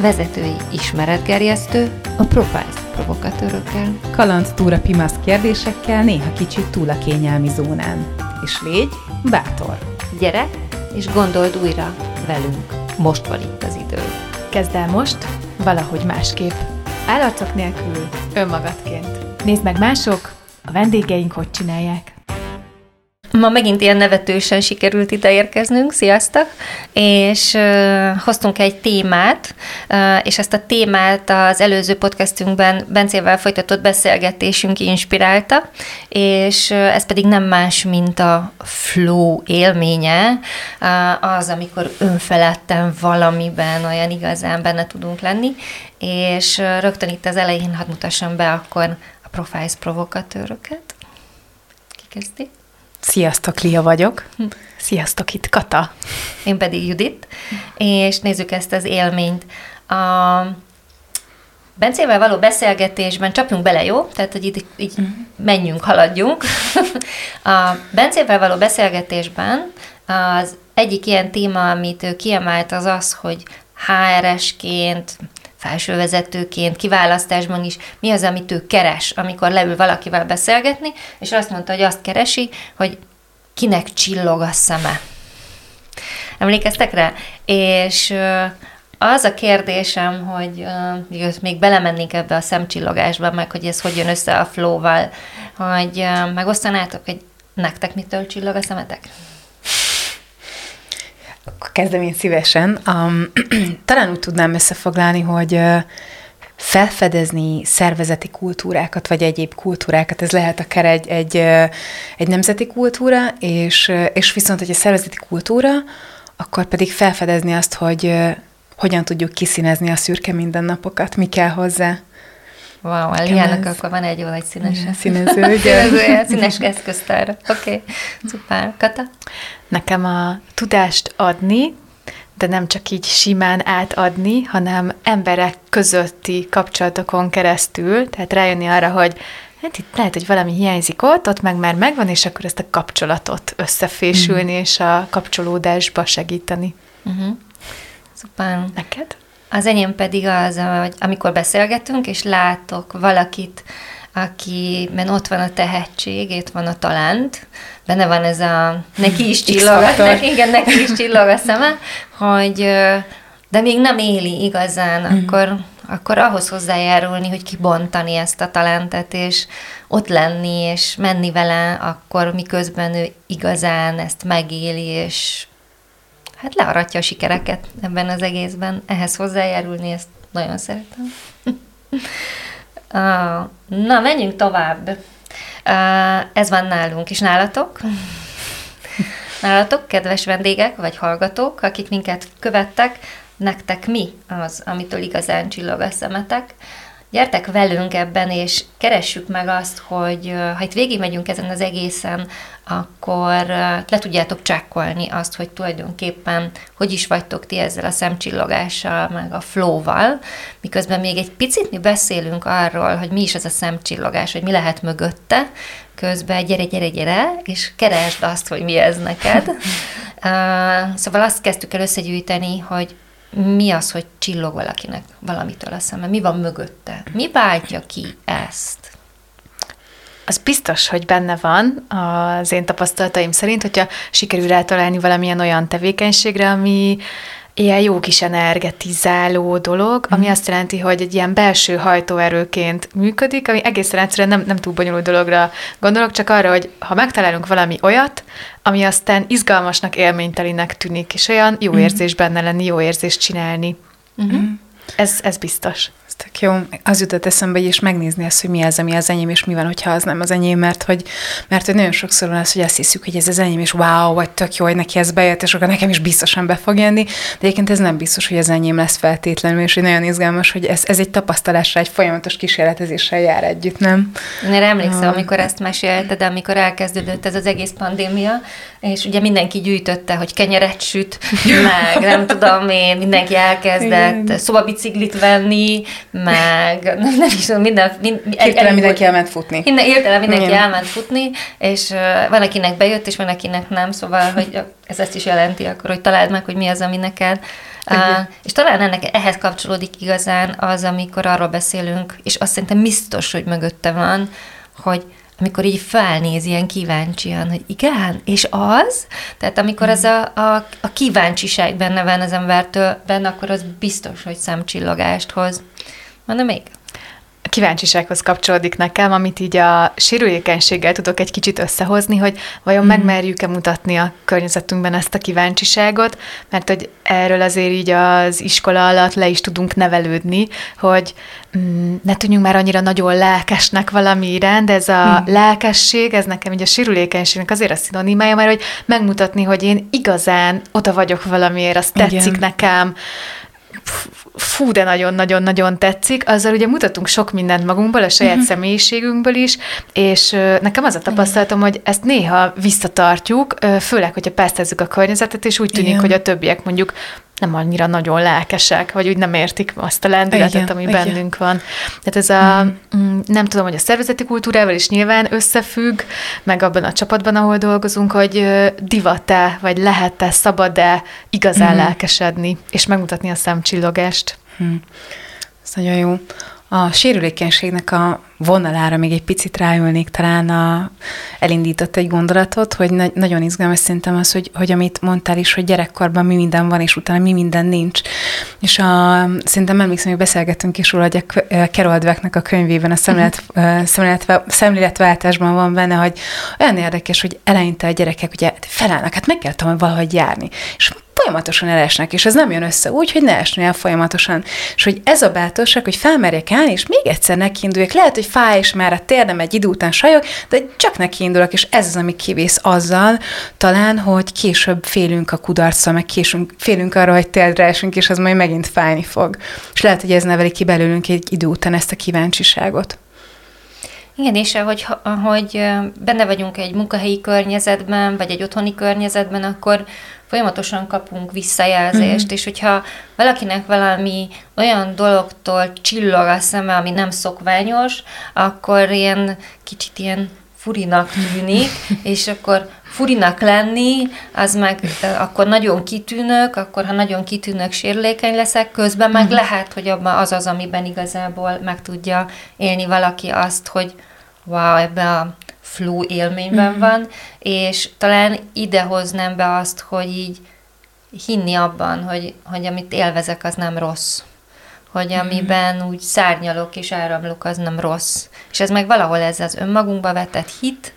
vezetői ismeretgerjesztő, a Profiles provokatőrökkel. Kaland túra pimasz kérdésekkel, néha kicsit túl a kényelmi zónán. És légy bátor. Gyere, és gondold újra velünk. Most van itt az idő. Kezd el most, valahogy másképp. Állarcok nélkül, önmagadként. Nézd meg mások, a vendégeink hogy csinálják. Ma megint ilyen nevetősen sikerült ide érkeznünk, sziasztok, és uh, hoztunk egy témát, uh, és ezt a témát az előző podcastünkben Bencével folytatott beszélgetésünk inspirálta, és uh, ez pedig nem más, mint a flow élménye, uh, az, amikor önfeledten valamiben olyan igazán benne tudunk lenni, és uh, rögtön itt az elején hadd mutassam be akkor a Profiles provokatőröket. Ki? Sziasztok, Lia vagyok. Sziasztok, itt Kata. Én pedig Judit, és nézzük ezt az élményt. A Bencével való beszélgetésben csapjunk bele, jó? Tehát, hogy így, így menjünk, haladjunk. A Bencével való beszélgetésben az egyik ilyen téma, amit ő kiemelt, az az, hogy HRS-ként, felsővezetőként, kiválasztásban is, mi az, amit ő keres, amikor leül valakivel beszélgetni, és azt mondta, hogy azt keresi, hogy kinek csillog a szeme. Emlékeztek rá? És az a kérdésem, hogy még belemennénk ebbe a szemcsillogásba, meg hogy ez hogy jön össze a flow-val, hogy uh, megosztanátok, hogy nektek mitől csillog a szemetek? Kezdem én szívesen. Um, talán úgy tudnám összefoglalni, hogy felfedezni szervezeti kultúrákat, vagy egyéb kultúrákat, ez lehet akár egy, egy, egy nemzeti kultúra, és, és viszont, hogy a szervezeti kultúra, akkor pedig felfedezni azt, hogy hogyan tudjuk kiszínezni a szürke mindennapokat, mi kell hozzá. Wow, Eliának akkor van egy jó egy színes. Színező, Színezője, színes eszköztár. Oké, okay. szuper. Kata? Nekem a tudást adni, de nem csak így simán átadni, hanem emberek közötti kapcsolatokon keresztül, tehát rájönni arra, hogy hát itt lehet, hogy valami hiányzik ott, ott meg már megvan, és akkor ezt a kapcsolatot összefésülni, mm. és a kapcsolódásba segíteni. Uh-huh. Szuper. Neked? Az enyém pedig az, hogy amikor beszélgetünk, és látok valakit, akiben ott van a tehetség, itt van a talent, benne van ez a, neki is csillog, neki, igen, neki is csillog a szeme, hogy de még nem éli igazán, mm. akkor, akkor ahhoz hozzájárulni, hogy kibontani ezt a talentet, és ott lenni, és menni vele, akkor miközben ő igazán ezt megéli, és hát learatja a sikereket ebben az egészben. Ehhez hozzájárulni, ezt nagyon szeretem. Na, menjünk tovább. Ez van nálunk, és nálatok? Nálatok, kedves vendégek, vagy hallgatók, akik minket követtek, nektek mi az, amitől igazán csillog a szemetek? Gyertek velünk ebben, és keressük meg azt, hogy ha itt végigmegyünk ezen az egészen, akkor le tudjátok csekkolni azt, hogy tulajdonképpen hogy is vagytok ti ezzel a szemcsillogással, meg a flow-val, miközben még egy picit mi beszélünk arról, hogy mi is ez a szemcsillogás, hogy mi lehet mögötte, közben gyere, gyere, gyere, és keresd azt, hogy mi ez neked. Szóval azt kezdtük el összegyűjteni, hogy mi az, hogy csillog valakinek valamitől a szeme? Mi van mögötte? Mi váltja ki ezt? Az biztos, hogy benne van az én tapasztalataim szerint, hogyha sikerül rátalálni valamilyen olyan tevékenységre, ami ilyen jó kis energetizáló dolog, ami mm. azt jelenti, hogy egy ilyen belső hajtóerőként működik, ami egészen egyszerűen nem, nem túl bonyolult dologra gondolok, csak arra, hogy ha megtalálunk valami olyat, ami aztán izgalmasnak, élménytelinek tűnik, és olyan jó mm. érzés benne lenni, jó érzés csinálni. Mm-hmm. Ez, ez biztos. Tök jó. Az jutott eszembe, hogy is megnézni azt, hogy mi az, ami az enyém, és mi van, hogyha az nem az enyém, mert hogy, mert hogy nagyon sokszor van az, hogy azt hiszük, hogy ez az enyém, és wow, vagy tök jó, hogy neki ez bejött, és akkor nekem is biztosan be fog jönni, de egyébként ez nem biztos, hogy az enyém lesz feltétlenül, és nagyon izgalmas, hogy ez, ez egy tapasztalásra, egy folyamatos kísérletezéssel jár együtt, nem? Én emlékszem, uh. amikor ezt mesélted, amikor elkezdődött ez az egész pandémia, és ugye mindenki gyűjtötte, hogy kenyeret süt, meg nem tudom én, mindenki elkezdett szobabiciklit venni, meg nem is tudom, minden... minden hirtelen mindenki elment futni. Minden, hirtelen mindenki Igen. elment futni, és uh, van, akinek bejött, és van, akinek nem, szóval, hogy ez ezt is jelenti akkor, hogy találd meg, hogy mi az, ami neked Uh, és talán ennek ehhez kapcsolódik igazán az, amikor arról beszélünk, és azt szerintem biztos, hogy mögötte van, hogy amikor így felnéz ilyen kíváncsian, hogy igen, és az? Tehát amikor ez a, a, a kíváncsiság benne van az embertől, benne, akkor az biztos, hogy szemcsillogást hoz. Mondom még? kíváncsisághoz kapcsolódik nekem, amit így a sérülékenységgel tudok egy kicsit összehozni, hogy vajon mm. megmerjük-e mutatni a környezetünkben ezt a kíváncsiságot, mert hogy erről azért így az iskola alatt le is tudunk nevelődni, hogy mm, ne tudjunk már annyira nagyon lelkesnek valami iránt, de ez a mm. lelkesség, ez nekem így a sérülékenységnek azért a szinonimája, mert hogy megmutatni, hogy én igazán oda vagyok valamiért, az tetszik Igen. nekem, fú, de nagyon-nagyon-nagyon tetszik, azzal ugye mutatunk sok mindent magunkból, a saját uh-huh. személyiségünkből is, és nekem az a tapasztalatom, hogy ezt néha visszatartjuk, főleg, hogyha pesztezzük a környezetet, és úgy tűnik, Igen. hogy a többiek mondjuk nem annyira nagyon lelkesek, vagy úgy nem értik azt a lendületet, igen, ami igen. bennünk van. Tehát ez a, mm. nem tudom, hogy a szervezeti kultúrával is nyilván összefügg, meg abban a csapatban, ahol dolgozunk, hogy divat-e, vagy lehet-e, szabad-e igazán mm. lelkesedni, és megmutatni a szemcsillogást. Mm. Ez nagyon jó. A sérülékenységnek a vonalára még egy picit ráülnék, talán a, elindított egy gondolatot, hogy na, nagyon izgalmas szerintem az, hogy, hogy amit mondtál is, hogy gyerekkorban mi minden van, és utána mi minden nincs. És a, szerintem emlékszem, hogy beszélgettünk is róla, hogy a Keroldveknek a könyvében a szemlélet, uh-huh. szemlélet, szemléletváltásban van benne, hogy olyan érdekes, hogy eleinte a gyerekek ugye felállnak, hát meg kell tanulni valahogy járni. És folyamatosan elesnek, és ez nem jön össze úgy, hogy ne esni el folyamatosan. És hogy ez a bátorság, hogy felmerjek állni, és még egyszer nekiinduljak. Lehet, hogy fáj, és már a térdem egy idő után sajog, de csak nekiindulok, és ez az, ami kivész azzal, talán, hogy később félünk a kudarccal, meg késünk, félünk arra, hogy térdre esünk, és az majd megint fájni fog. És lehet, hogy ez neveli ki belőlünk egy idő után ezt a kíváncsiságot. Igen, és ahogy, ahogy benne vagyunk egy munkahelyi környezetben, vagy egy otthoni környezetben, akkor folyamatosan kapunk visszajelzést, mm-hmm. és hogyha valakinek valami olyan dologtól csillog a szeme, ami nem szokványos, akkor ilyen kicsit ilyen furinak tűnik, és akkor furinak lenni, az meg akkor nagyon kitűnök, akkor ha nagyon kitűnök, sérülékeny leszek, közben meg mm. lehet, hogy abban az az, amiben igazából meg tudja élni valaki azt, hogy wow, ebbe a flow élményben mm-hmm. van, és talán idehoznám be azt, hogy így hinni abban, hogy, hogy amit élvezek, az nem rossz. Hogy mhm. amiben úgy szárnyalok és áramlok, az nem rossz. És ez meg valahol ez az önmagunkba vetett hit,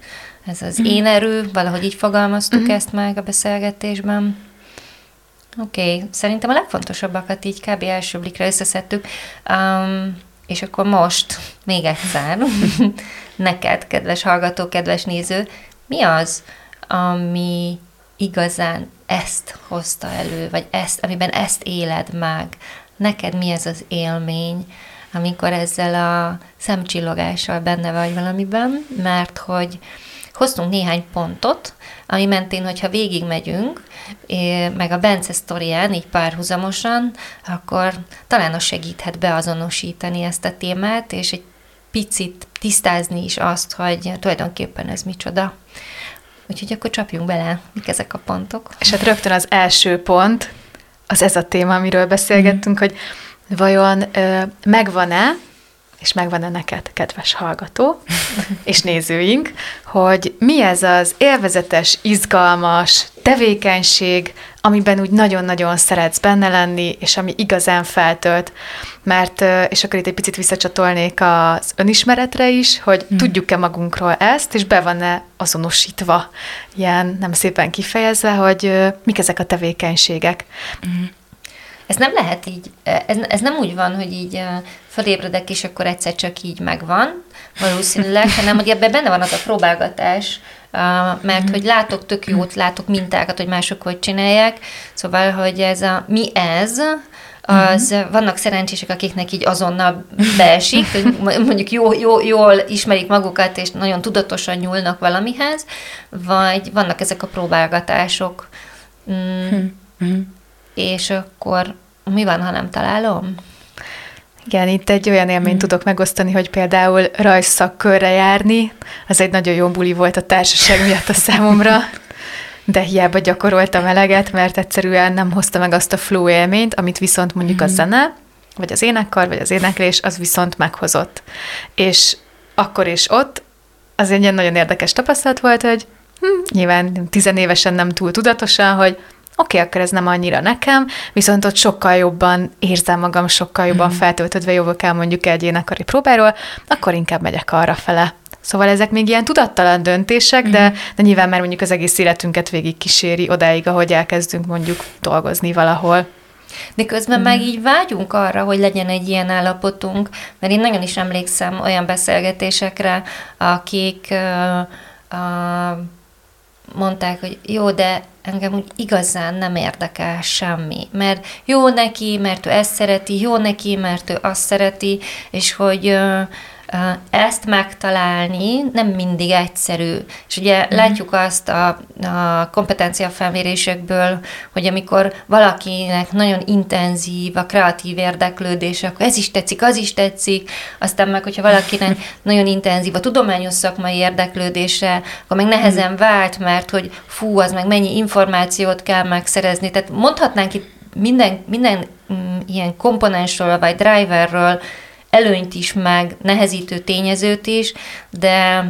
ez az én erő, valahogy így fogalmaztuk mm. ezt meg a beszélgetésben. Oké, okay. szerintem a legfontosabbakat így kb. első blikre összeszedtük. Um, és akkor most még egyszer, neked, kedves hallgató, kedves néző, mi az, ami igazán ezt hozta elő, vagy ezt, amiben ezt éled meg? Neked mi ez az élmény, amikor ezzel a szemcsillogással benne vagy valamiben, mert hogy hoztunk néhány pontot, ami mentén, hogyha végigmegyünk, meg a Bence sztorián így párhuzamosan, akkor talán az segíthet beazonosítani ezt a témát, és egy picit tisztázni is azt, hogy tulajdonképpen ez micsoda. Úgyhogy akkor csapjunk bele, mik ezek a pontok. És hát rögtön az első pont, az ez a téma, amiről beszélgettünk, mm. hogy vajon ö, megvan-e és megvan-e neked, kedves hallgató és nézőink, hogy mi ez az élvezetes, izgalmas tevékenység, amiben úgy nagyon-nagyon szeretsz benne lenni, és ami igazán feltölt. Mert, és akkor itt egy picit visszacsatolnék az önismeretre is, hogy hmm. tudjuk-e magunkról ezt, és be van-e azonosítva, ilyen nem szépen kifejezve, hogy mik ezek a tevékenységek. Hmm. Ez nem lehet így, ez, ez nem úgy van, hogy így fölébredek, és akkor egyszer csak így megvan, valószínűleg, hanem hogy ebben benne van az a próbálgatás, mert hogy látok tök jót, látok mintákat, hogy mások hogy csinálják, szóval, hogy ez a mi ez, az uh-huh. vannak szerencsések, akiknek így azonnal beesik, hogy mondjuk jó, jó, jól ismerik magukat, és nagyon tudatosan nyúlnak valamihez, vagy vannak ezek a próbálgatások. Mm. Uh-huh. És akkor mi van, ha nem találom? Igen, itt egy olyan élményt mm. tudok megosztani, hogy például rajzszakkörre járni, az egy nagyon jó buli volt a társaság miatt a számomra, de hiába gyakoroltam eleget, mert egyszerűen nem hozta meg azt a flow élményt, amit viszont mondjuk a zene, vagy az énekkar, vagy az éneklés, az viszont meghozott. És akkor is ott az egy ilyen nagyon érdekes tapasztalat volt, hogy hm, nyilván tizenévesen nem túl tudatosan, hogy oké, okay, akkor ez nem annyira nekem, viszont ott sokkal jobban érzem magam, sokkal jobban mm. feltöltödve jövök el mondjuk egy énekari próbáról, akkor inkább megyek arra fele. Szóval ezek még ilyen tudattalan döntések, mm. de, mhm. de nyilván már mondjuk az egész életünket végig kíséri odáig, ahogy elkezdünk mondjuk dolgozni valahol. De közben mm. meg így vágyunk arra, hogy legyen egy ilyen állapotunk, mert én nagyon is emlékszem olyan beszélgetésekre, akik uh, uh, mondták, hogy jó, de engem úgy igazán nem érdekel semmi, mert jó neki, mert ő ezt szereti, jó neki, mert ő azt szereti, és hogy ezt megtalálni nem mindig egyszerű. És ugye mm. látjuk azt a, a kompetencia felmérésekből, hogy amikor valakinek nagyon intenzív a kreatív érdeklődése, akkor ez is tetszik, az is tetszik, aztán meg, hogyha valakinek nagyon intenzív a tudományos szakmai érdeklődése, akkor meg nehezen mhm. vált, mert hogy fú, az meg mennyi információt kell megszerezni. Tehát mondhatnánk itt minden, minden mm, ilyen komponensről vagy driverről előnyt is, meg nehezítő tényezőt is, de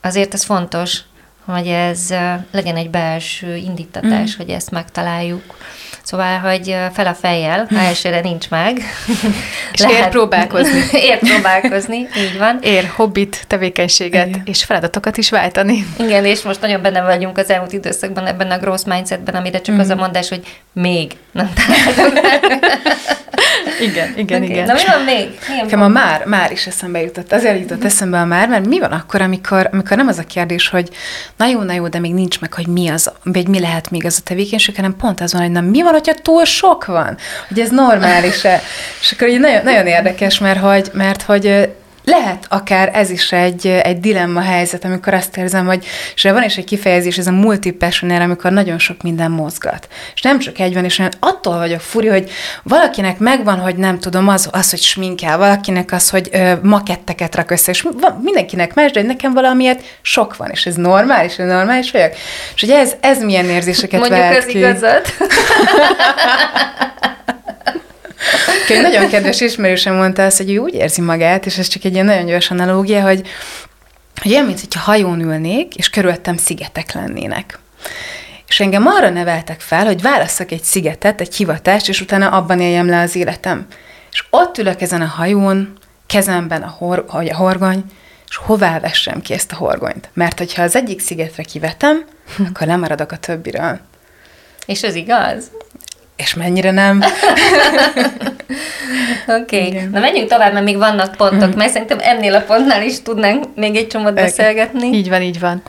azért ez fontos, hogy ez legyen egy belső indítatás, mm. hogy ezt megtaláljuk. Szóval, hogy fel a fejjel, ha elsőre nincs meg. És Lehet, ér próbálkozni. ér próbálkozni, így van. Ér hobbit, tevékenységet Igen. és feladatokat is váltani. Igen, és most nagyon benne vagyunk az elmúlt időszakban ebben a growth mindsetben, amire csak mm. az a mondás, hogy még nem találtunk igen, igen, okay. igen. Na mi van még? Nekem a már, már is eszembe jutott. Azért jutott eszembe a már, mert mi van akkor, amikor, amikor nem az a kérdés, hogy na jó, na jó, de még nincs meg, hogy mi az, vagy mi lehet még az a tevékenység, hanem pont az van, hogy na mi van, hogyha túl sok van? Hogy ez normális-e? És akkor így nagyon, nagyon érdekes, mert hogy, mert hogy lehet akár ez is egy, egy dilemma helyzet, amikor azt érzem, hogy, és van is egy kifejezés, ez a multipassionál, amikor nagyon sok minden mozgat. És nem csak egy van, és olyan attól vagyok furi, hogy valakinek megvan, hogy nem tudom, az, az hogy sminkel, valakinek az, hogy ö, maketteket rak össze, és van, mindenkinek más, de nekem valamiért sok van, és ez normális, és normális vagyok. És hogy ez, ez milyen érzéseket Mondjuk vált az ki. igazad. Egy nagyon kedves ismerősem mondta azt, hogy ő úgy érzi magát, és ez csak egy ilyen nagyon gyors analógia, hogy, hogy olyan, mint hogyha hajón ülnék, és körülöttem szigetek lennének. És engem arra neveltek fel, hogy válasszak egy szigetet, egy hivatást, és utána abban éljem le az életem. És ott ülök ezen a hajón, kezemben a, hor, a horgony, és hová vessem ki ezt a horgonyt? Mert hogyha az egyik szigetre kivetem, akkor lemaradok a többiről. És ez igaz? És mennyire nem. Oké, okay. na menjünk tovább, mert még vannak pontok, mm. mert szerintem ennél a pontnál is tudnánk még egy csomót beszélgetni. Így van, így van.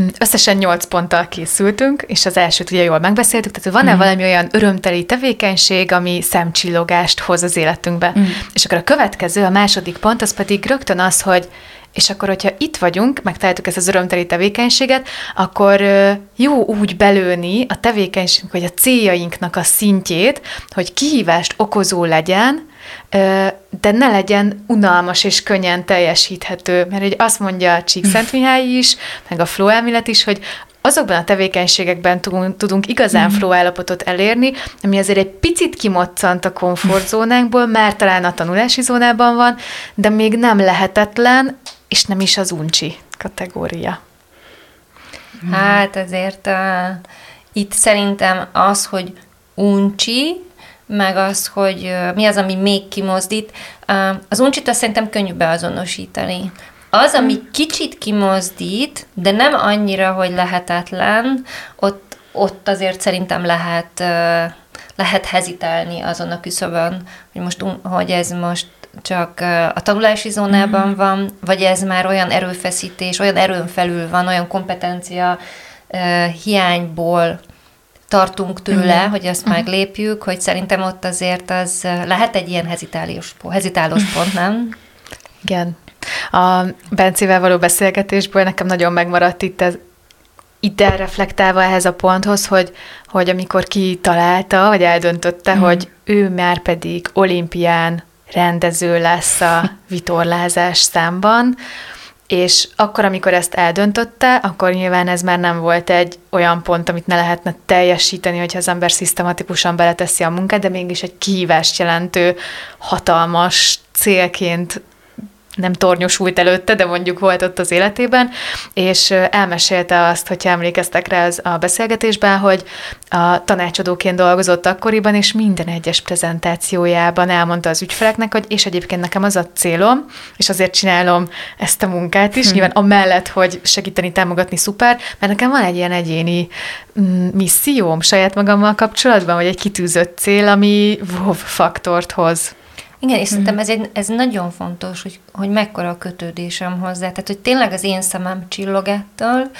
Mm, összesen nyolc ponttal készültünk, és az elsőt ugye jól megbeszéltük, tehát van-e mm. valami olyan örömteli tevékenység, ami szemcsillogást hoz az életünkbe. Mm. És akkor a következő, a második pont, az pedig rögtön az, hogy és akkor, hogyha itt vagyunk, megtaláltuk ezt az örömteli tevékenységet, akkor jó úgy belőni a tevékenységünk, vagy a céljainknak a szintjét, hogy kihívást okozó legyen, de ne legyen unalmas és könnyen teljesíthető. Mert hogy azt mondja a Csíkszent Mihály is, meg a flow elmélet is, hogy azokban a tevékenységekben tudunk, tudunk igazán flow állapotot elérni, ami azért egy picit kimoccant a komfortzónánkból, már talán a tanulási zónában van, de még nem lehetetlen, és nem is az uncsi kategória. Hát ezért uh, itt szerintem az, hogy uncsi, meg az, hogy uh, mi az, ami még kimozdít, uh, az uncsit azt szerintem könnyű beazonosítani. Az, ami hmm. kicsit kimozdít, de nem annyira, hogy lehetetlen, ott, ott azért szerintem lehet, uh, lehet hezitálni azon a küszöbön, hogy most, hogy ez most csak a tanulási zónában mm-hmm. van, vagy ez már olyan erőfeszítés, olyan erőn felül van, olyan kompetencia hiányból tartunk tőle, mm. hogy azt mm. meglépjük, hogy szerintem ott azért az lehet egy ilyen hezitálós, hezitálós pont, nem? Igen. A Bencével való beszélgetésből nekem nagyon megmaradt itt ez, ide reflektálva ehhez a ponthoz, hogy, hogy amikor kitalálta, vagy eldöntötte, mm. hogy ő már pedig olimpián rendező lesz a vitorlázás számban, és akkor, amikor ezt eldöntötte, akkor nyilván ez már nem volt egy olyan pont, amit ne lehetne teljesíteni, hogyha az ember szisztematikusan beleteszi a munkát, de mégis egy kihívást jelentő, hatalmas célként nem tornyosult előtte, de mondjuk volt ott az életében, és elmesélte azt, hogyha emlékeztek rá az a beszélgetésben, hogy a tanácsadóként dolgozott akkoriban, és minden egyes prezentációjában elmondta az ügyfeleknek, hogy és egyébként nekem az a célom, és azért csinálom ezt a munkát is, hm. nyilván amellett, hogy segíteni, támogatni, szuper, mert nekem van egy ilyen egyéni mm, misszióm saját magammal kapcsolatban, vagy egy kitűzött cél, ami wow faktort hoz. Igen, és mm. szerintem ez, egy, ez nagyon fontos, hogy, hogy mekkora a kötődésem hozzá. Tehát, hogy tényleg az én szemem csillog ettől,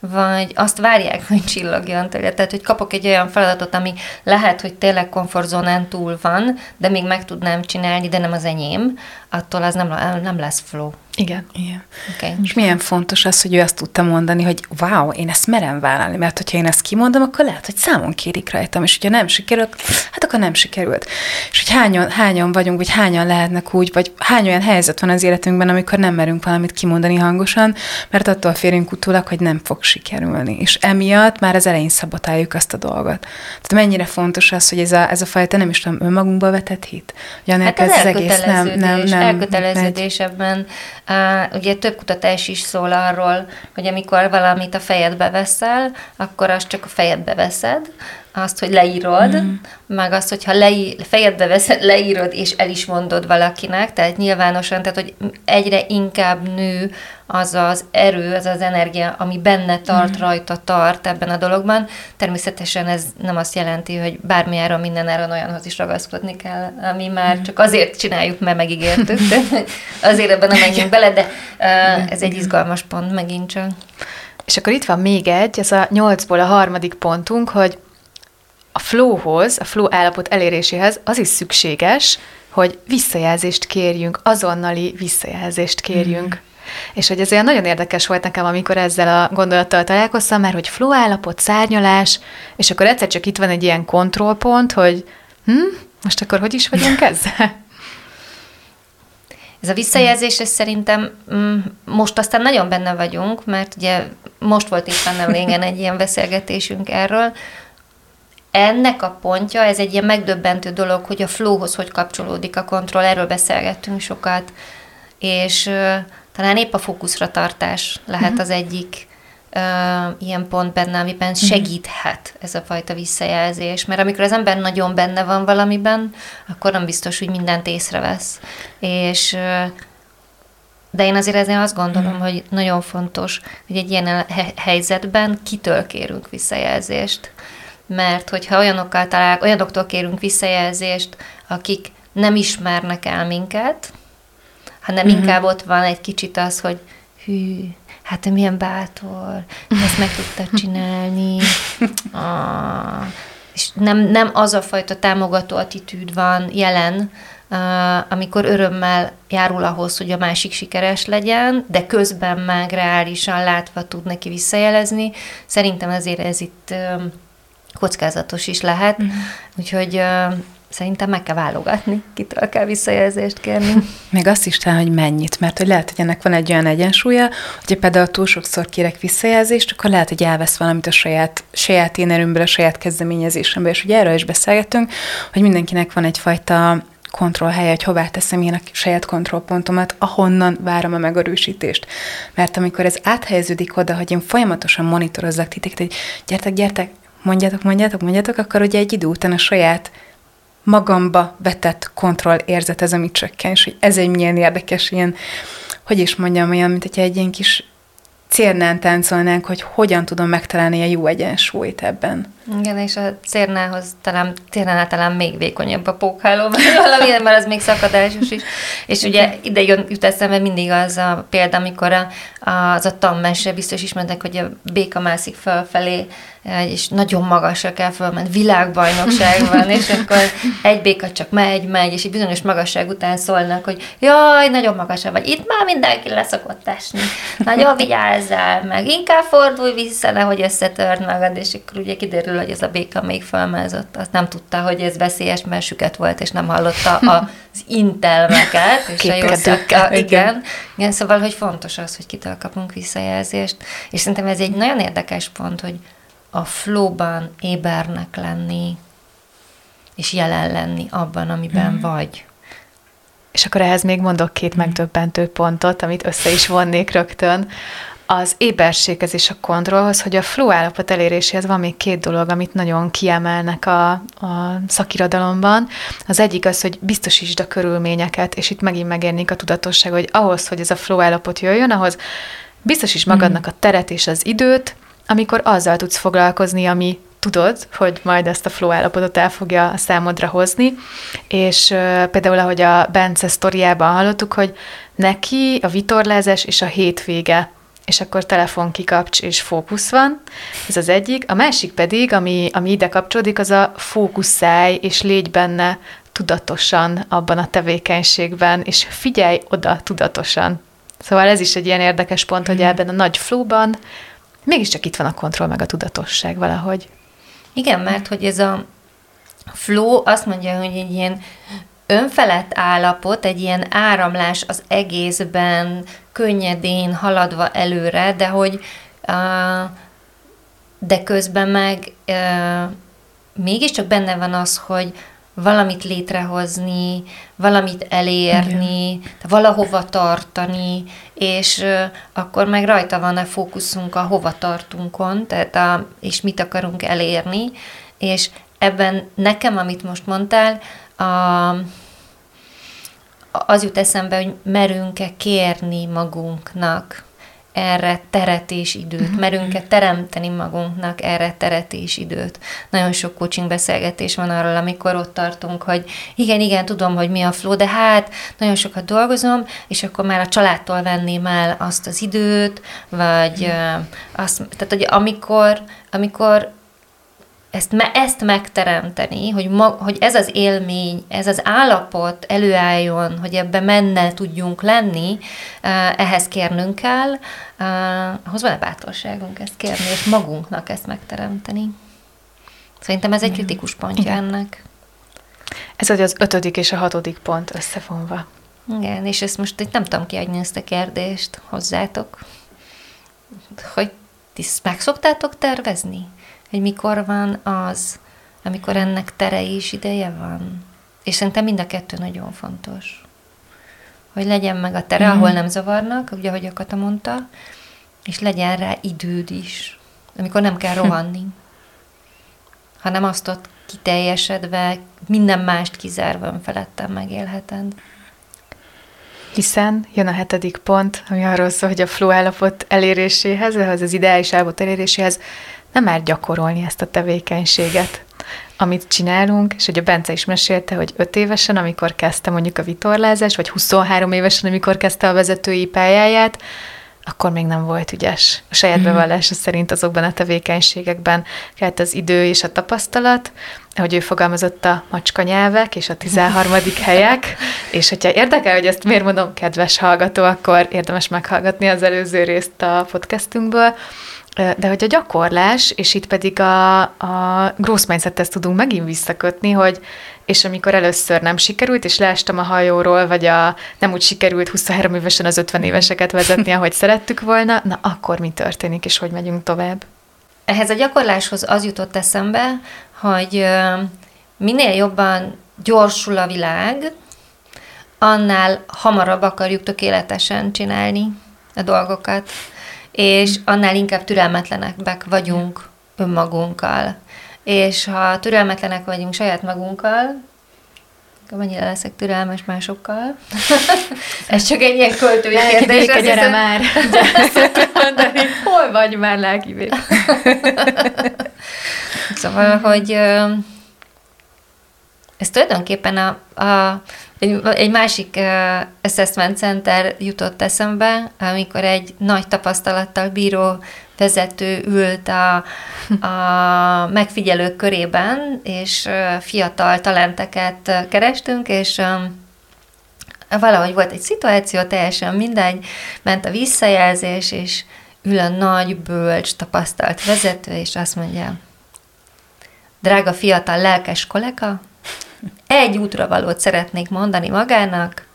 vagy azt várják, hogy csillogjon tőle. Tehát, hogy kapok egy olyan feladatot, ami lehet, hogy tényleg komfortzónán túl van, de még meg tudnám csinálni, de nem az enyém, attól az nem, nem lesz flow. Igen. Igen. Okay. És milyen fontos az, hogy ő azt tudta mondani, hogy wow, én ezt merem vállalni, mert hogyha én ezt kimondom, akkor lehet, hogy számon kérik rajtam, és hogyha nem sikerült, hát akkor nem sikerült. És hogy hányan, hányan vagyunk, vagy hányan lehetnek úgy, vagy hány olyan helyzet van az életünkben, amikor nem merünk valamit kimondani hangosan, mert attól férünk utólag, hogy nem fog sikerülni. És emiatt már az elején szabotáljuk azt a dolgot. Tehát mennyire fontos az, hogy ez a, ez a fajta, nem is tudom, önmagunkba vetett hit. Hogy hát ez az egész nem, nem, nem elköteleződés ebben. Uh, ugye több kutatás is szól arról, hogy amikor valamit a fejedbe veszel, akkor azt csak a fejedbe veszed, azt, hogy leírod, mm. meg azt, hogyha leí, fejedbe veszed, leírod, és el is mondod valakinek, tehát nyilvánosan, tehát hogy egyre inkább nő az az erő, az az energia, ami benne tart, mm. rajta tart ebben a dologban. Természetesen ez nem azt jelenti, hogy bármiáron mindenáron olyanhoz is ragaszkodni kell, ami már mm. csak azért csináljuk, mert megígértük, azért ebben nem menjünk bele, de uh, ez egy izgalmas pont megint csak. És akkor itt van még egy, ez a nyolcból a harmadik pontunk, hogy flowhoz, a flow állapot eléréséhez az is szükséges, hogy visszajelzést kérjünk, azonnali visszajelzést kérjünk. Mm. És hogy ez olyan nagyon érdekes volt nekem, amikor ezzel a gondolattal találkoztam, mert hogy flow állapot, szárnyalás, és akkor egyszer csak itt van egy ilyen kontrollpont, hogy hm, most akkor hogy is vagyunk ezzel? Ez a visszajelzés, ez szerintem mm, most aztán nagyon benne vagyunk, mert ugye most volt itt nem régen egy ilyen beszélgetésünk erről, ennek a pontja, ez egy ilyen megdöbbentő dolog, hogy a flowhoz hogy kapcsolódik a kontroll, erről beszélgettünk sokat, és uh, talán épp a fókuszra tartás lehet uh-huh. az egyik uh, ilyen pont benne, amiben uh-huh. segíthet ez a fajta visszajelzés, mert amikor az ember nagyon benne van valamiben, akkor nem biztos, hogy mindent észrevesz. És uh, de én azért ezért azt gondolom, uh-huh. hogy nagyon fontos, hogy egy ilyen helyzetben kitől kérünk visszajelzést mert hogyha olyanokkal talál, olyanoktól kérünk visszajelzést, akik nem ismernek el minket, hanem uh-huh. inkább ott van egy kicsit az, hogy hű, hát milyen bátor, ezt meg tudta csinálni, ah, és nem, nem az a fajta támogató attitűd van jelen, uh, amikor örömmel járul ahhoz, hogy a másik sikeres legyen, de közben meg reálisan látva tud neki visszajelezni. Szerintem ezért ez itt uh, kockázatos is lehet, mm. úgyhogy uh, szerintem meg kell válogatni, kitől kell visszajelzést kérni. Még azt is talán, hogy mennyit, mert hogy lehet, hogy ennek van egy olyan egyensúlya, hogy például túl sokszor kérek visszajelzést, akkor lehet, hogy elvesz valamit a saját, saját én erőmből, a saját kezdeményezésemből, és ugye erről is beszélgettünk, hogy mindenkinek van egyfajta kontrollhelye, hogy hová teszem én a saját kontrollpontomat, ahonnan várom a megerősítést. Mert amikor ez áthelyeződik oda, hogy én folyamatosan monitorozzak titeket, hogy gyertek, gyertek, mondjátok, mondjátok, mondjátok, akkor ugye egy idő után a saját magamba vetett kontroll érzet ez, ami csökken, és hogy ez egy milyen érdekes ilyen, hogy is mondjam, olyan, mint hogyha egy ilyen kis cérnán táncolnánk, hogy hogyan tudom megtalálni a jó egyensúlyt ebben. Igen, és a cérnához talán, cérnánál talán még vékonyabb a pókháló, vagy valami, mert az még szakadásos is. És ugye ide jut eszembe mindig az a példa, amikor a, az a tanmese biztos ismertek, hogy a béka mászik fölfelé, és nagyon magasra kell fölmenni, világbajnokság van, és akkor egy béka csak megy, megy, és egy bizonyos magasság után szólnak, hogy jaj, nagyon magasra vagy, itt már mindenki leszokott esni, nagyon vigyázzál meg, inkább fordulj vissza, nehogy összetörd magad, és akkor ugye kiderül, kiderül, hogy ez a béka még felmázott, azt nem tudta, hogy ez veszélyes, mert süket volt, és nem hallotta az intelmeket, és a jó szakka, igen. igen. szóval, hogy fontos az, hogy kitől kapunk visszajelzést, és szerintem ez egy nagyon érdekes pont, hogy a flowban ébernek lenni, és jelen lenni abban, amiben mm. vagy. És akkor ehhez még mondok két mm. megdöbbentő pontot, amit össze is vonnék rögtön. Az éberséghez és a kontrollhoz, hogy a flow állapot eléréséhez van még két dolog, amit nagyon kiemelnek a, a szakirodalomban. Az egyik az, hogy biztosítsd a körülményeket, és itt megint megérnék a tudatosság, hogy ahhoz, hogy ez a flow állapot jöjjön, ahhoz biztosíts magadnak a teret és az időt, amikor azzal tudsz foglalkozni, ami tudod, hogy majd ezt a flow állapotot el fogja a számodra hozni, és uh, például, ahogy a Bence sztoriában hallottuk, hogy neki a vitorlázás és a hétvége, és akkor telefon kikapcs és fókusz van, ez az egyik. A másik pedig, ami, ami ide kapcsolódik, az a fókuszálj, és légy benne tudatosan abban a tevékenységben, és figyelj oda tudatosan. Szóval ez is egy ilyen érdekes pont, hogy mhm. ebben a nagy flowban mégiscsak itt van a kontroll meg a tudatosság valahogy. Igen, mert hogy ez a flow azt mondja, hogy egy ilyen önfelett állapot, egy ilyen áramlás az egészben, könnyedén haladva előre, de hogy de közben meg mégiscsak benne van az, hogy valamit létrehozni, valamit elérni, Igen. valahova tartani, és akkor meg rajta van a fókuszunk a hova tartunkon, tehát a, és mit akarunk elérni, és ebben nekem, amit most mondtál, a, az jut eszembe, hogy merünk-e kérni magunknak erre teret és időt, uh-huh. merünk-e teremteni magunknak erre teret és időt. Nagyon sok coaching beszélgetés van arról, amikor ott tartunk, hogy igen, igen, tudom, hogy mi a flow, de hát nagyon sokat dolgozom, és akkor már a családtól venném el azt az időt, vagy uh-huh. azt, tehát hogy amikor, amikor ezt, me, ezt megteremteni, hogy, ma, hogy ez az élmény, ez az állapot előálljon, hogy ebbe menne tudjunk lenni, ehhez kérnünk kell, ahhoz van-e bátorságunk ezt kérni, és magunknak ezt megteremteni. Szerintem ez egy kritikus pontja Igen. ennek. Ez az ötödik és a hatodik pont összefonva. Igen, és ezt most itt nem tudom kiadni ezt a kérdést hozzátok, hogy ti meg szoktátok tervezni? Hogy mikor van az, amikor ennek tere és ideje van. És szerintem mind a kettő nagyon fontos. Hogy legyen meg a tere, mm. ahol nem zavarnak, ugye, ahogy a Kata mondta, és legyen rá időd is, amikor nem kell rohanni, hanem azt ott kiteljesedve, minden mást kizárva felettem megélheted. Hiszen jön a hetedik pont, ami arról szól, hogy a flow állapot eléréséhez, az az ideális állapot eléréséhez nem már gyakorolni ezt a tevékenységet, amit csinálunk, és hogy a Bence is mesélte, hogy 5 évesen, amikor kezdte mondjuk a vitorlázás, vagy 23 évesen, amikor kezdte a vezetői pályáját, akkor még nem volt ügyes. A saját mhm. bevallása szerint azokban a tevékenységekben kellett az idő és a tapasztalat, hogy ő fogalmazott a macska nyelvek és a 13. helyek, és hogyha érdekel, hogy ezt miért mondom, kedves hallgató, akkor érdemes meghallgatni az előző részt a podcastünkből, de hogy a gyakorlás, és itt pedig a, a growth mindsethez tudunk megint visszakötni, hogy és amikor először nem sikerült, és leestem a hajóról, vagy a nem úgy sikerült 23 évesen az 50 éveseket vezetni, ahogy szerettük volna, na akkor mi történik, és hogy megyünk tovább? Ehhez a gyakorláshoz az jutott eszembe, hogy minél jobban gyorsul a világ, annál hamarabb akarjuk tökéletesen csinálni a dolgokat és annál inkább türelmetlenek vagyunk önmagunkkal. És ha türelmetlenek vagyunk saját magunkkal, akkor mennyire leszek türelmes másokkal? Ez csak egy ilyen költői kérdés. Gyere hiszem... már! mondani, hol vagy már lelki Szóval, hogy ez tulajdonképpen a, a egy, egy másik uh, assessment center jutott eszembe, amikor egy nagy tapasztalattal bíró vezető ült a, a megfigyelők körében, és uh, fiatal talenteket kerestünk, és um, valahogy volt egy szituáció, teljesen mindegy, ment a visszajelzés, és ül a nagy, bölcs, tapasztalt vezető, és azt mondja, drága fiatal lelkes kollega, egy útra valót szeretnék mondani magának,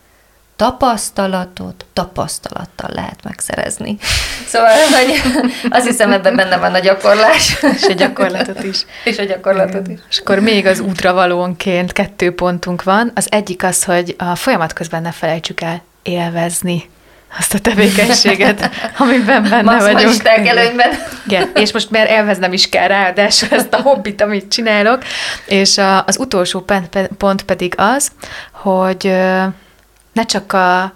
tapasztalatot tapasztalattal lehet megszerezni. Szóval, hogy azt hiszem, ebben benne van a gyakorlás. És a gyakorlatot is. És a gyakorlatot is. És akkor még az útra valónként kettő pontunk van. Az egyik az, hogy a folyamat közben ne felejtsük el élvezni azt a tevékenységet, amiben benne vagyunk. előnyben. Igen, és most már elveznem is kell ráadásul ezt a hobbit, amit csinálok. És a, az utolsó pont pedig az, hogy ne csak a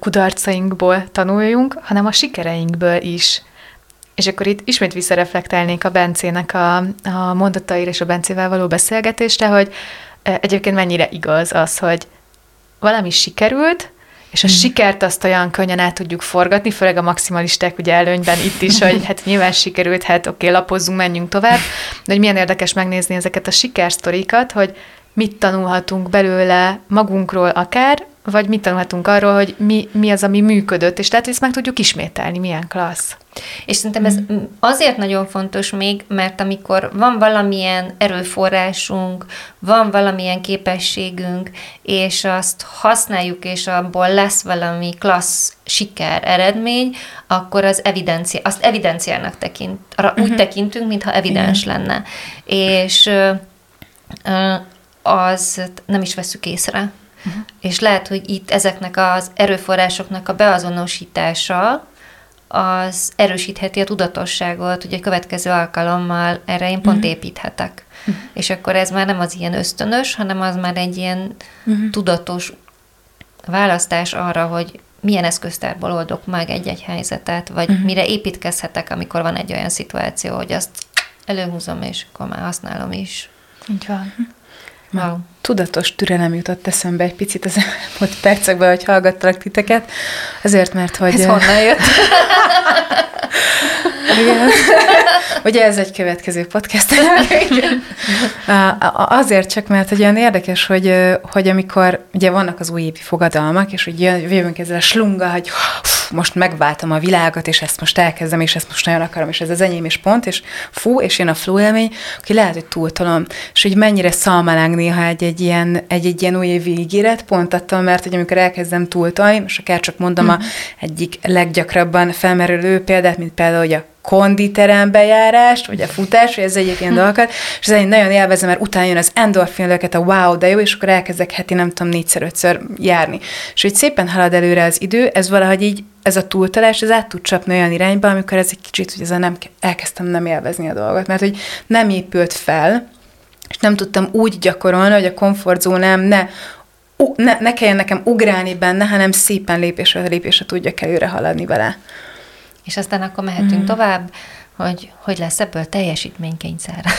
kudarcainkból tanuljunk, hanem a sikereinkből is. És akkor itt ismét visszareflektálnék a Bencének a, a mondataira és a Bencével való beszélgetésre, hogy egyébként mennyire igaz az, hogy valami sikerült, és a hmm. sikert azt olyan könnyen át tudjuk forgatni, főleg a maximalisták ugye előnyben itt is, hogy hát nyilván sikerült, hát oké, okay, lapozzunk, menjünk tovább, de hogy milyen érdekes megnézni ezeket a sikersztorikat, hogy mit tanulhatunk belőle magunkról akár, vagy mit tanulhatunk arról, hogy mi, mi az, ami működött, és lehet, hogy ezt meg tudjuk ismételni, milyen klassz. És szerintem ez mm. azért nagyon fontos még, mert amikor van valamilyen erőforrásunk, van valamilyen képességünk, és azt használjuk, és abból lesz valami klassz siker, eredmény, akkor az evidencia, azt evidenciának tekint, arra uh-huh. úgy mhm. tekintünk, mintha evidens Igen. lenne. És az nem is veszük észre. Uh-huh. És lehet, hogy itt ezeknek az erőforrásoknak a beazonosítása az erősítheti a tudatosságot, hogy a következő alkalommal erre én pont uh-huh. építhetek. Uh-huh. És akkor ez már nem az ilyen ösztönös, hanem az már egy ilyen uh-huh. tudatos választás arra, hogy milyen eszköztárból oldok meg egy-egy helyzetet, vagy uh-huh. mire építkezhetek, amikor van egy olyan szituáció, hogy azt előhúzom, és akkor már használom is. Így van. Wow. Tudatos türelem jutott eszembe egy picit az elmúlt percekben, hogy hallgattalak titeket, azért, mert hogy... Ez honnan jött? Igen. Ugye ez egy következő podcast. Azért csak, mert hogy olyan érdekes, hogy, hogy amikor ugye vannak az újévi fogadalmak, és hogy jövünk ezzel a slunga, hogy most megváltam a világot, és ezt most elkezdem, és ezt most nagyon akarom, és ez az enyém, és pont, és fú, és jön a flow élmény, aki lehet, hogy túltolom, és hogy mennyire szalmaláng néha egy, egy ilyen, egy, egy ilyen újévi ígéret, pont attól, mert hogy amikor elkezdem túltolni, most akár csak mondom mm. a egyik leggyakrabban felmerülő példát, mint például, hogy a konditerembe járást, vagy a futás, vagy ez egyik ilyen dolgokat, és ez egy nagyon élvezem, mert utána jön az endorfinlőket, a wow, de jó, és akkor elkezdek heti nem tudom, négyszer, ötször járni. És hogy szépen halad előre az idő, ez valahogy így, ez a túltalás, ez át tud csapni olyan irányba, amikor ez egy kicsit, hogy ez nem, elkezdtem nem élvezni a dolgot, mert hogy nem épült fel, és nem tudtam úgy gyakorolni, hogy a komfortzónám ne ne, ne kelljen nekem ugrálni benne, hanem szépen lépésre lépésre tudjak előre haladni vele. És aztán akkor mehetünk mm. tovább, hogy hogy lesz ebből teljesítménykényszer.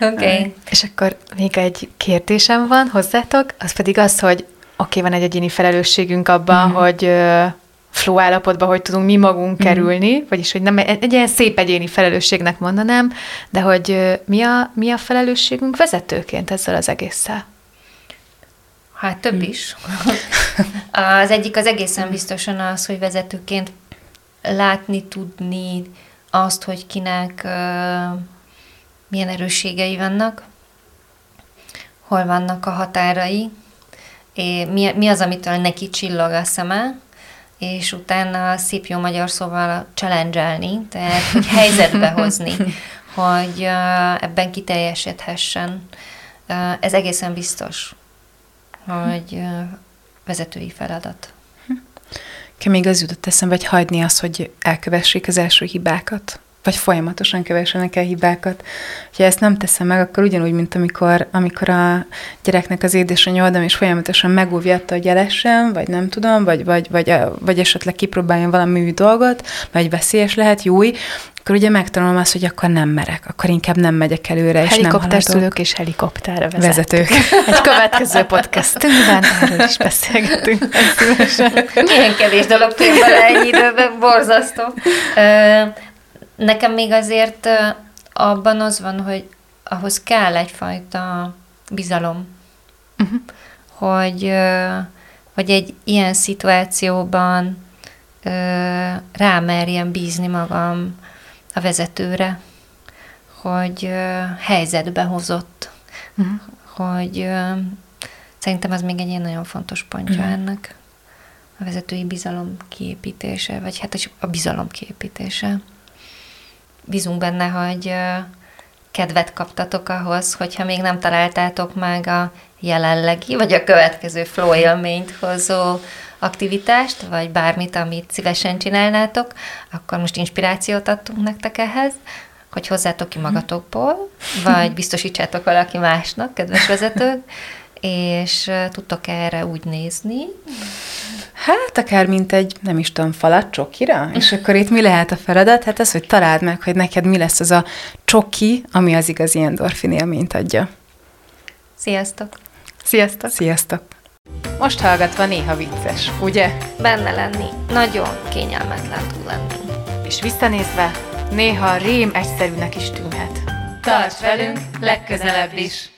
Oké. Okay. És akkor még egy kérdésem van hozzátok, az pedig az, hogy oké, okay, van egy egyéni felelősségünk abban, mm. hogy flow állapotban, hogy tudunk mi magunk mm. kerülni, vagyis hogy nem egy, egy ilyen szép egyéni felelősségnek mondanám, de hogy mi a, mi a felelősségünk vezetőként ezzel az egésszel? Hát több is. Az egyik az egészen biztosan az, hogy vezetőként látni, tudni azt, hogy kinek uh, milyen erősségei vannak, hol vannak a határai, és mi, mi az, amitől neki csillog a szeme, és utána szép jó magyar szóval challenge tehát hogy helyzetbe hozni, hogy uh, ebben kiteljesedhessen. Uh, ez egészen biztos hogy vezetői feladat. Nekem még az jutott eszembe, hogy hagyni azt, hogy elkövessék az első hibákat vagy folyamatosan kövessenek el hibákat. Ha ezt nem teszem meg, akkor ugyanúgy, mint amikor, amikor a gyereknek az édesanyja oldam, és folyamatosan megúvjatta, hogy elessen, vagy nem tudom, vagy, vagy, vagy, vagy esetleg kipróbáljon valami új dolgot, vagy veszélyes lehet, jó, akkor ugye megtanulom azt, hogy akkor nem merek, akkor inkább nem megyek előre, és nem haladok. és helikopterre vezetők. vezetők. Egy következő podcastünkben erről is beszélgetünk. Milyen kevés dolog fér bele ennyi időben, borzasztó. Nekem még azért abban az van, hogy ahhoz kell egyfajta bizalom, uh-huh. hogy, hogy egy ilyen szituációban rámerjem bízni magam a vezetőre, hogy helyzetbe hozott, uh-huh. hogy szerintem az még egy ilyen nagyon fontos pontja uh-huh. ennek a vezetői bizalom kiépítése, vagy hát a bizalom kiépítése. Bízunk benne, hogy kedvet kaptatok ahhoz, hogyha még nem találtátok meg a jelenlegi, vagy a következő flow élményt hozó aktivitást, vagy bármit, amit szívesen csinálnátok, akkor most inspirációt adtunk nektek ehhez, hogy hozzátok ki magatokból, vagy biztosítsátok valaki másnak, kedves vezetők, és tudtok erre úgy nézni. Hát akár mint egy, nem is tudom, falat csokira, és akkor itt mi lehet a feladat? Hát az, hogy találd meg, hogy neked mi lesz az a csoki, ami az igazi endorfin élményt adja. Sziasztok! Sziasztok! Sziasztok! Most hallgatva néha vicces, ugye? Benne lenni, nagyon kényelmetlen túl lenni. És visszanézve, néha rém egyszerűnek is tűnhet. Tarts velünk legközelebb is!